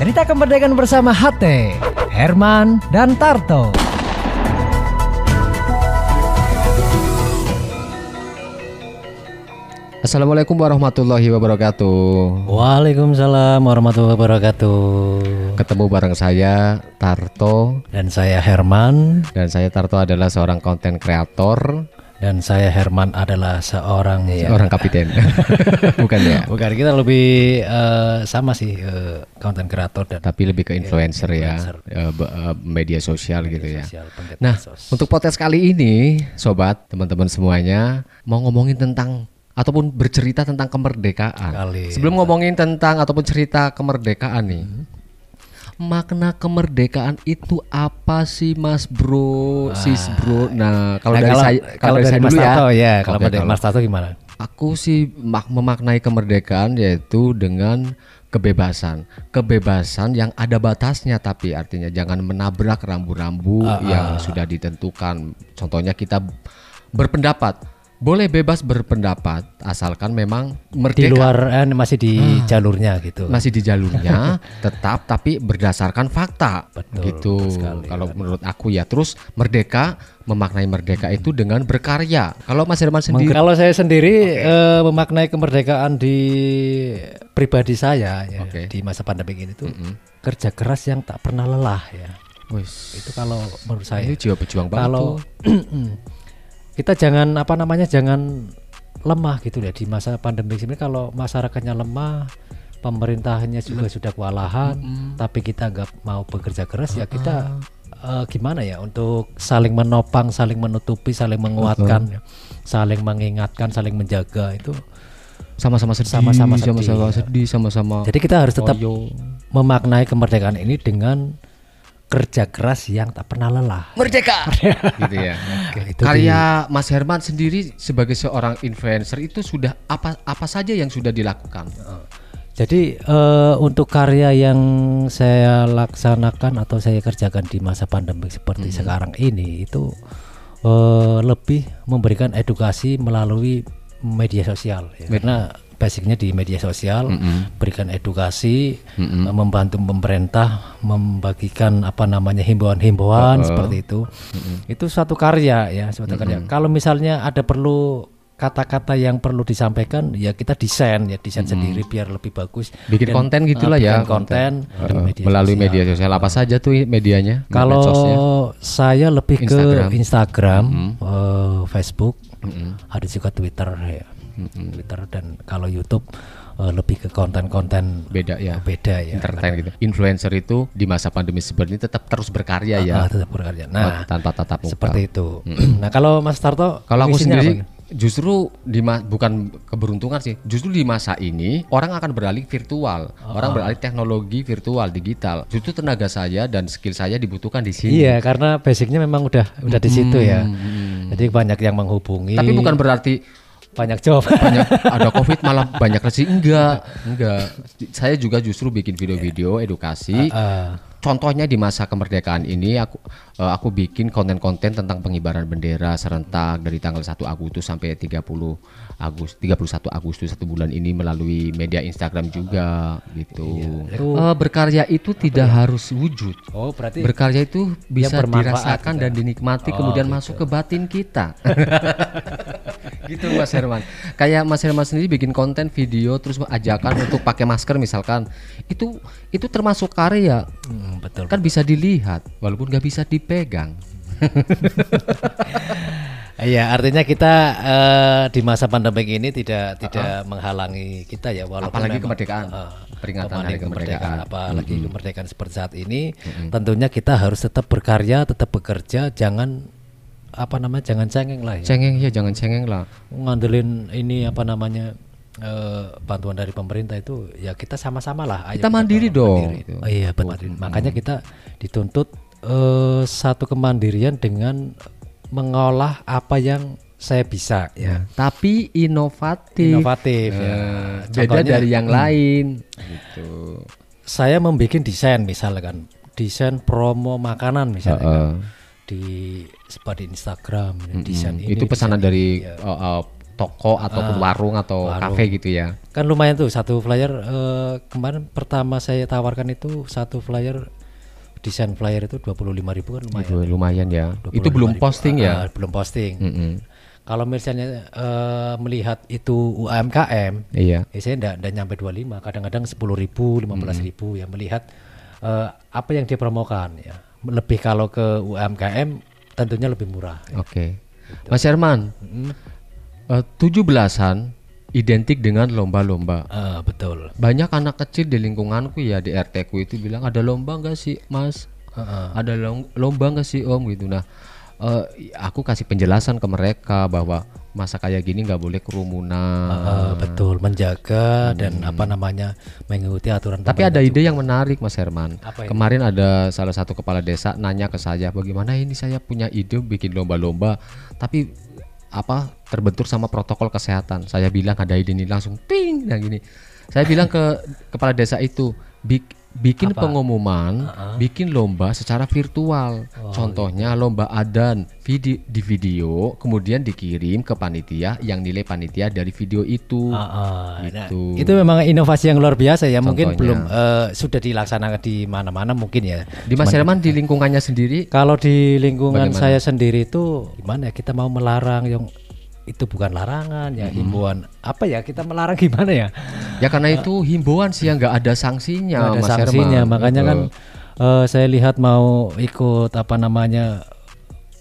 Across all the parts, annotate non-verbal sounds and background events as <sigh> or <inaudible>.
Cerita kemerdekaan bersama HT, Herman, dan Tarto. Assalamualaikum warahmatullahi wabarakatuh. Waalaikumsalam warahmatullahi wabarakatuh. Ketemu bareng saya Tarto Dan saya Herman, dan saya Tarto adalah seorang konten kreator, dan saya Herman adalah seorang seorang kapiten. <laughs> Bukan ya? Bukan kita lebih eh, sama sih eh, konten kreator dan Tapi lebih ke influencer, influencer. ya, be- eh, media sosial gitu ya. sosial penggiat Nah, medsos. untuk podcast kali ini, sobat, teman-teman semuanya, mau ngomongin tentang ataupun bercerita tentang kemerdekaan. Kali. Sebelum ngomongin tentang ataupun cerita kemerdekaan nih, makna kemerdekaan itu apa sih, Mas Bro, Sis Bro? Nah, kalau Nah, dari kalau, saya, kalau dari saya Mas dulu Tato ya, kalau dari Mas Tato gimana? Aku sih mak- memaknai kemerdekaan yaitu dengan kebebasan. Kebebasan yang ada batasnya tapi artinya jangan menabrak rambu-rambu Ah, yang sudah ditentukan. Contohnya kita berpendapat. Boleh bebas berpendapat asalkan memang Di merdeka luar eh, masih di Ah. jalurnya gitu. masih di jalurnya <laughs> tetap tapi berdasarkan fakta Betul, gitu sekali, kalau menurut aku ya terus merdeka memaknai merdeka itu dengan berkarya kalau Mas Herman sendiri Kalau saya sendiri eh, memaknai kemerdekaan di pribadi saya ya, Oke. di masa pandemi ini tuh kerja keras yang tak pernah lelah ya. Wis, Itu kalau menurut saya. Ini jiwa berjuang banget Kalau tuh. <clears throat> kita jangan apa namanya jangan lemah gitu ya di masa pandemi ini kalau masyarakatnya lemah pemerintahnya juga sudah kewalahan tapi kita nggak mau bekerja keras ya kita eh, gimana ya untuk saling menopang saling menutupi saling menguatkan saling mengingatkan saling menjaga itu sama-sama sedih, Sama-sama sedih, sama-sama ya. sedih, sama-sama. jadi kita harus tetap memaknai kemerdekaan ini dengan kerja keras yang tak pernah lelah. Merdeka, <laughs> gitu ya. itu Karya Mas Herman sendiri sebagai seorang influencer itu sudah apa apa saja yang sudah dilakukan? Jadi eh, untuk karya yang saya laksanakan atau saya kerjakan di masa pandemi seperti sekarang ini itu eh, lebih memberikan edukasi melalui media sosial ya. karena basicnya di media sosial berikan edukasi eh, membantu pemerintah membagikan apa namanya himbauan-himbauan seperti itu. Itu suatu karya ya suatu karya. Kalau misalnya ada perlu kata-kata yang perlu disampaikan ya kita desain ya desain sendiri biar lebih bagus. Bikin Dan, konten eh, gitulah ya, bikin konten, di Uh, media melalui sosial. media sosial. Apa saja tuh medianya? kalau medsosnya? saya lebih Instagram. ke Instagram eh, Facebook Mm-mm. ada juga Twitter ya Twitter dan kalau YouTube eh, lebih ke konten-konten beda ya. beda ya Entertain gitu. Influencer itu di masa pandemi seperti ini tetap terus berkarya ya, Ah, tetap berkarya nah tanpa tatap muka. seperti itu <clears throat> nah kalau Mas Tarto Kalau aku sendiri apa? justru di bukan keberuntungan sih, justru di masa ini orang akan beralih virtual, Oh. orang beralih teknologi virtual digital. Justru tenaga saya dan skill saya dibutuhkan di sini. Iya, karena basicnya memang udah udah di situ ya. Jadi banyak yang menghubungi. Tapi bukan berarti banyak job. banyak ada <laughs> covid malah banyak rezeki enggak, enggak. Saya juga justru bikin video-video edukasi. Ah, Contohnya di masa kemerdekaan ini aku eh, aku bikin konten-konten tentang pengibaran bendera serentak dari tanggal 1 Agustus sampai 30 Agustus 31 Agustus satu bulan ini melalui media Instagram juga gitu. Eh, berkarya itu tidak harus wujud. oh, berarti Berkarya itu bisa dirasakan gitu dan dinikmati kemudian masuk ke batin kita. <laughs> gitu Mas Herman. Kayak Mas Herman sendiri bikin konten video terus ajakan untuk pakai masker misalkan. Itu itu termasuk karya. Hmm, betul. Kan bisa dilihat walaupun nggak bisa dipegang. <laughs> Iya, artinya kita eh, di masa pandemi ini tidak tidak menghalangi kita ya walaupun Apalagi memang, kemerdekaan. eh, Peringatan hari kemerdekaan. apalagi kemerdekaan seperti saat ini, tentunya kita harus tetap berkarya, tetap bekerja, jangan apa namanya, jangan cengeng lah ya. Cengeng ya jangan cengeng lah. ngandelin ini apa namanya eh, bantuan dari pemerintah itu ya kita sama-sama lah ayo Kita mandiri dong. mandiri. Oh, iya benar makanya kita dituntut eh, satu kemandirian dengan mengolah apa yang saya bisa ya Tapi inovatif. inovatif ya. Eh, beda Contohnya, dari yang lain gitu. saya membuat desain misalkan desain promo makanan misalnya kan. Heeh. di seperti Instagram desain ini itu pesanan desain dari ini, ya. uh, uh, toko ataupun warung atau warung. kafe gitu ya. kan lumayan tuh satu flyer eh, kemarin pertama saya tawarkan itu satu flyer desain flyer itu 25.000 ribu kan lumayan Itu lumayan ya. 25.000. Itu belum posting ya. Ah, belum posting Mm-mm. kalau misalnya eh, melihat itu UMKM Iya. ya saya enggak, enggak nyampe 25 kadang-kadang 10.000 ribu 15.000 ribu ya melihat eh, apa yang dipromokan ya lebih kalau ke UMKM tentunya lebih murah Oke. Mas Herman, eh, tujuh belasan identik dengan lomba-lomba. Ah, betul Banyak anak kecil di lingkunganku ya di RT ku itu bilang ada lomba nggak sih Mas? Heeh. Ada lom- lomba nggak sih Om gitu. Nah, eh, aku kasih penjelasan ke mereka bahwa masa kayak gini nggak boleh kerumunan. Eh, betul menjaga dan apa namanya mengikuti aturan Tapi ada ide yang menarik Mas Herman. Apa itu? Kemarin ada salah satu kepala desa nanya ke saya, bagaimana ini saya punya ide bikin lomba-lomba, tapi apa terbentur sama protokol kesehatan. Saya bilang ada ide ini langsung ting, nah gini. Saya bilang ke kepala desa itu, "Bik- bikin pengumuman, bikin lomba secara virtual. Oh, Contohnya lomba adan video di video, kemudian dikirim ke panitia yang nilai panitia dari video itu. Ah, ah. Nah, Gitu. itu memang inovasi yang luar biasa ya. Mungkin Contohnya. belum eh, sudah dilaksanakan di mana-mana mungkin ya. Di Mas Herman di lingkungannya sendiri Kalau di lingkungan Bagaimana? saya sendiri itu gimana ya kita mau melarang yang itu bukan larangan ya himbauan apa ya kita melarang gimana ya Ya karena itu himbauan sih yang nggak ada sanksinya, Nggak ada Mas sanksinya Herman. makanya kan eh, saya lihat mau ikut apa namanya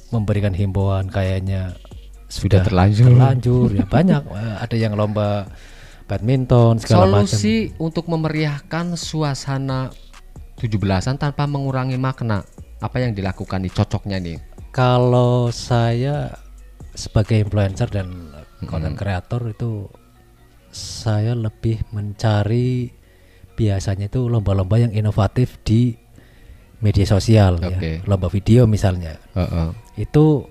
memberikan himbauan kayaknya sudah sudah terlanjur. terlanjur ya banyak <laughs> Eh, ada yang lomba badminton segala macam Solusi untuk memeriahkan suasana 17-an tanpa mengurangi makna. Apa yang dilakukan nih cocoknya nih? Kalau saya sebagai influencer dan content creator itu saya lebih mencari biasanya itu lomba-lomba yang inovatif di media sosial ya. Oke. Lomba video misalnya. Heeh. Itu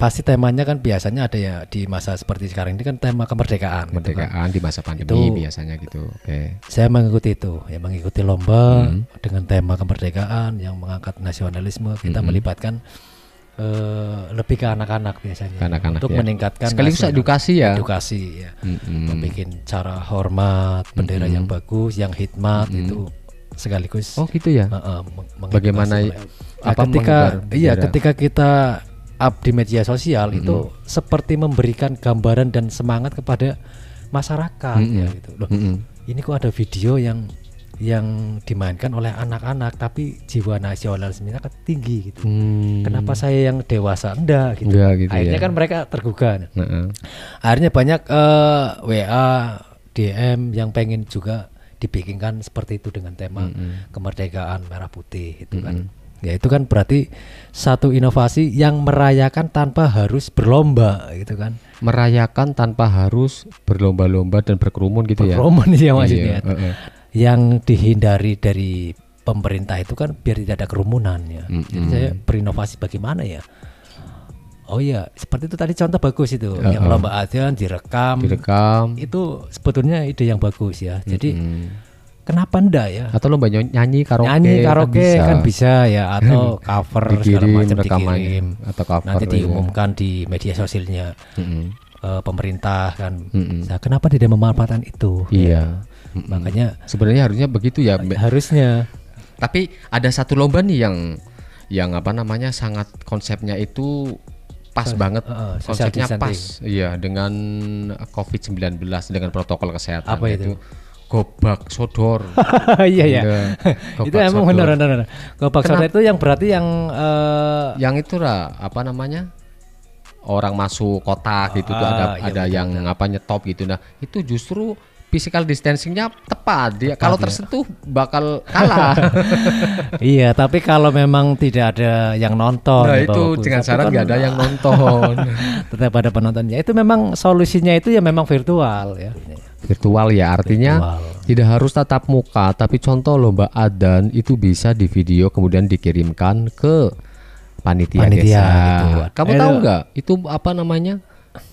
pasti temanya kan biasanya ada ya di masa seperti sekarang ini kan tema kemerdekaan. gitu kan. Kemerdekaan di masa pandemi Itu- biasanya gitu. Oke. Saya mengikuti itu, ya mengikuti lomba dengan tema kemerdekaan yang mengangkat nasionalisme. Kita melibatkan eh, lebih ke anak-anak biasanya anak-anak, untuk ya. meningkatkan Sekaligus edukasi ya. edukasi ya, Mm-mm. membuat cara hormat, bendera yang bagus, yang hikmat itu sekaligus. Oh gitu ya. meng- mengedukasi Bagaimana mulai. apa Nah, ketika iya ketika kita up di media sosial itu seperti memberikan gambaran dan semangat kepada masyarakat ya gitu loh Mm-mm. ini kok ada video yang yang dimainkan oleh anak-anak tapi jiwa nasionalismenya kan tinggi gitu Hmm. kenapa saya yang dewasa enggak gitu Enggak gitu akhirnya ya. kan mereka tergugah Heeh. akhirnya banyak eh, WA DM yang pengen juga dibikinkan seperti itu dengan tema kemerdekaan merah putih itu kan ya itu kan berarti satu inovasi yang merayakan tanpa harus berlomba gitu kan Merayakan tanpa harus berlomba-lomba dan berkerumun gitu ya. promo nih ya maksudnya Iya, heeh. Yang dihindari dari pemerintah itu kan biar tidak ada kerumunan ya jadi saya berinovasi bagaimana ya oh iya seperti itu tadi contoh bagus itu yang lomba adzan direkam Direkam. itu sebetulnya ide yang bagus ya jadi Hmm. kenapa enggak ya Atau lomba nyanyi, nyanyi karaoke. nyanyi kan karaoke bisa. kan bisa ya atau <laughs> cover segala dikirim macam rekamannya dikirim atau cover nanti iya. diumumkan di media sosialnya Mm-mm. Eh, pemerintah kan Mm-mm. Nah, kenapa tidak memanfaatkan itu Iya. makanya Sebenarnya harusnya begitu ya. Harusnya Tapi ada satu lomba nih yang yang apa namanya sangat konsepnya itu pas banget. uh, konsepnya pas. Iya, dengan COVID-19 dengan protokol kesehatan Apa itu? gobak sodor. <laughs> iya <laughs> ya Gobak itu emang sodor. benar benar. Gobak sodor itu yang berarti yang eh, Yang itu lah apa namanya? Orang masuk kotak gitu tuh ada Ah, iya, ada yang apa nyetop gitu. Nah, itu justru physical distancingnya tepat dia kalau ya. tersentuh bakal kalah <laughs> iya tapi kalau memang tidak ada yang nonton nah ya, itu bagus. dengan syarat nggak ada yang <laughs> nonton tetap ada penontonnya itu memang solusinya itu ya memang virtual ya virtual ya artinya Virtual. tidak harus tatap muka tapi contoh lomba adan itu bisa di video kemudian dikirimkan ke panitia, Panitia, desa gitu. kamu Eh, tahu nggak? Itu apa namanya?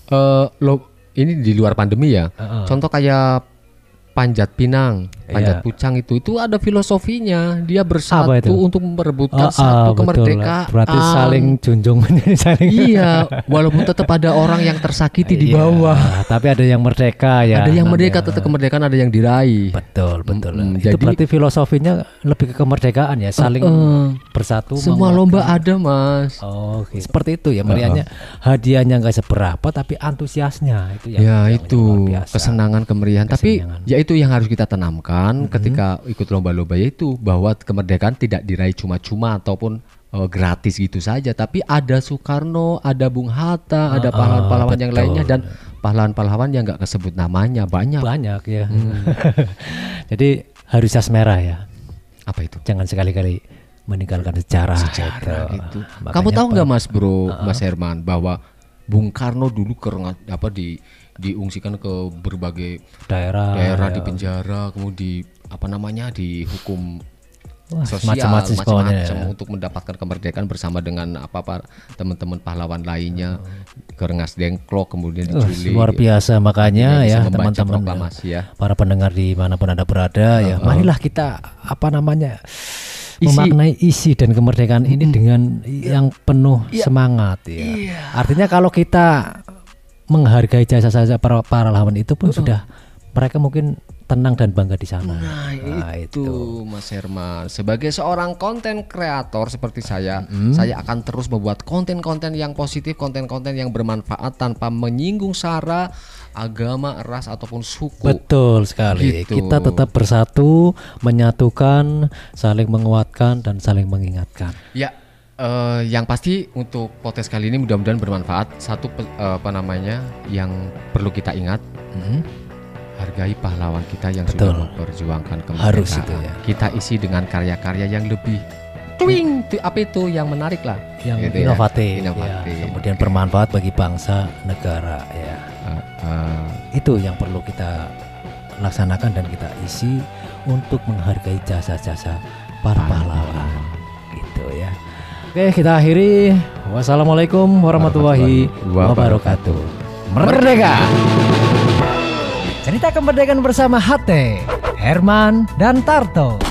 Eh lo ini di luar pandemi ya? Heeh. contoh kayak panjat pinang Panjat Iya. Pucang itu itu ada filosofinya. Dia bersatu untuk merebutkan Oh, satu betul. kemerdekaan. Berarti saling junjung <laughs> saling Iya, walaupun tetap ada orang yang tersakiti di Iya, bawah. Tapi ada yang merdeka ya. ada yang merdeka tetap kemerdekaan, ada yang diraih. Betul, betul. Mm-mm, Itu jadi- berarti filosofinya lebih ke kemerdekaan ya, saling Eh, bersatu. semua lomba ada, Mas. Oh, oke. seperti itu ya meriahnya. Hadiahnya nggak seberapa tapi antusiasnya itu yang ya yang itu luar biasa. kesenangan kemeriahan tapi ya itu yang harus kita tanamkan ketika ikut lomba-lomba yaitu bahwa kemerdekaan tidak diraih cuma-cuma ataupun eh, gratis gitu saja tapi ada Soekarno ada Bung Hatta ada pahlawan-pahlawan yang betul. lainnya dan pahlawan-pahlawan yang nggak kesebut namanya banyak banyak ya. Hmm. <laughs> Jadi harus jas merah ya. apa itu Jangan sekali-kali meninggalkan sejarah. sejarah gitu. gitu Makanya kamu tahu nggak Mas Bro Mas Herman bahwa Bung Karno dulu kerengat apa di diungsikan ke berbagai daerah, daerah ya. di penjara kemudian di apa namanya dihukum Wah, sosial macam-macam ya. untuk mendapatkan kemerdekaan bersama dengan apa apa teman-teman pahlawan lainnya. Ke Rengas Dengklok kemudian diculik luar biasa. Makanya ya teman-teman ya. para pendengar di mana pun anda berada ya. Marilah kita apa namanya Isi. memaknai isi dan kemerdekaan ini dengan yang penuh semangat ya. Artinya kalau kita menghargai jasa jasa para para pahlawan itu pun sudah mereka mungkin tenang dan bangga di sana Nah, itu, Mas Herman sebagai seorang konten kreator seperti saya saya akan terus membuat konten-konten yang positif konten-konten yang bermanfaat tanpa menyinggung sara agama ras ataupun suku Betul sekali. Gitu. Kita tetap bersatu, menyatukan, saling menguatkan dan saling mengingatkan. Ya, eh, yang pasti untuk podcast kali ini mudah-mudahan bermanfaat. Satu eh, apa namanya yang perlu kita ingat, Mhm. hargai pahlawan kita yang Betul. sudah memperjuangkan kemerdekaan. Harus itu ya. Kita isi dengan karya-karya yang lebih twing, tu- apa itu yang menarik lah, Yang Gitu ya. inovatif, ya. Inovatif. kemudian bermanfaat bagi bangsa, negara, ya. Eh, eh, Itu yang perlu kita laksanakan dan kita isi untuk menghargai jasa-jasa para pahlawan. Oke, kita akhiri. Wassalamualaikum warahmatullahi Warahmatullahi wabarakatuh. Merdeka! Cerita kemerdekaan bersama HT, Herman, dan Tarto.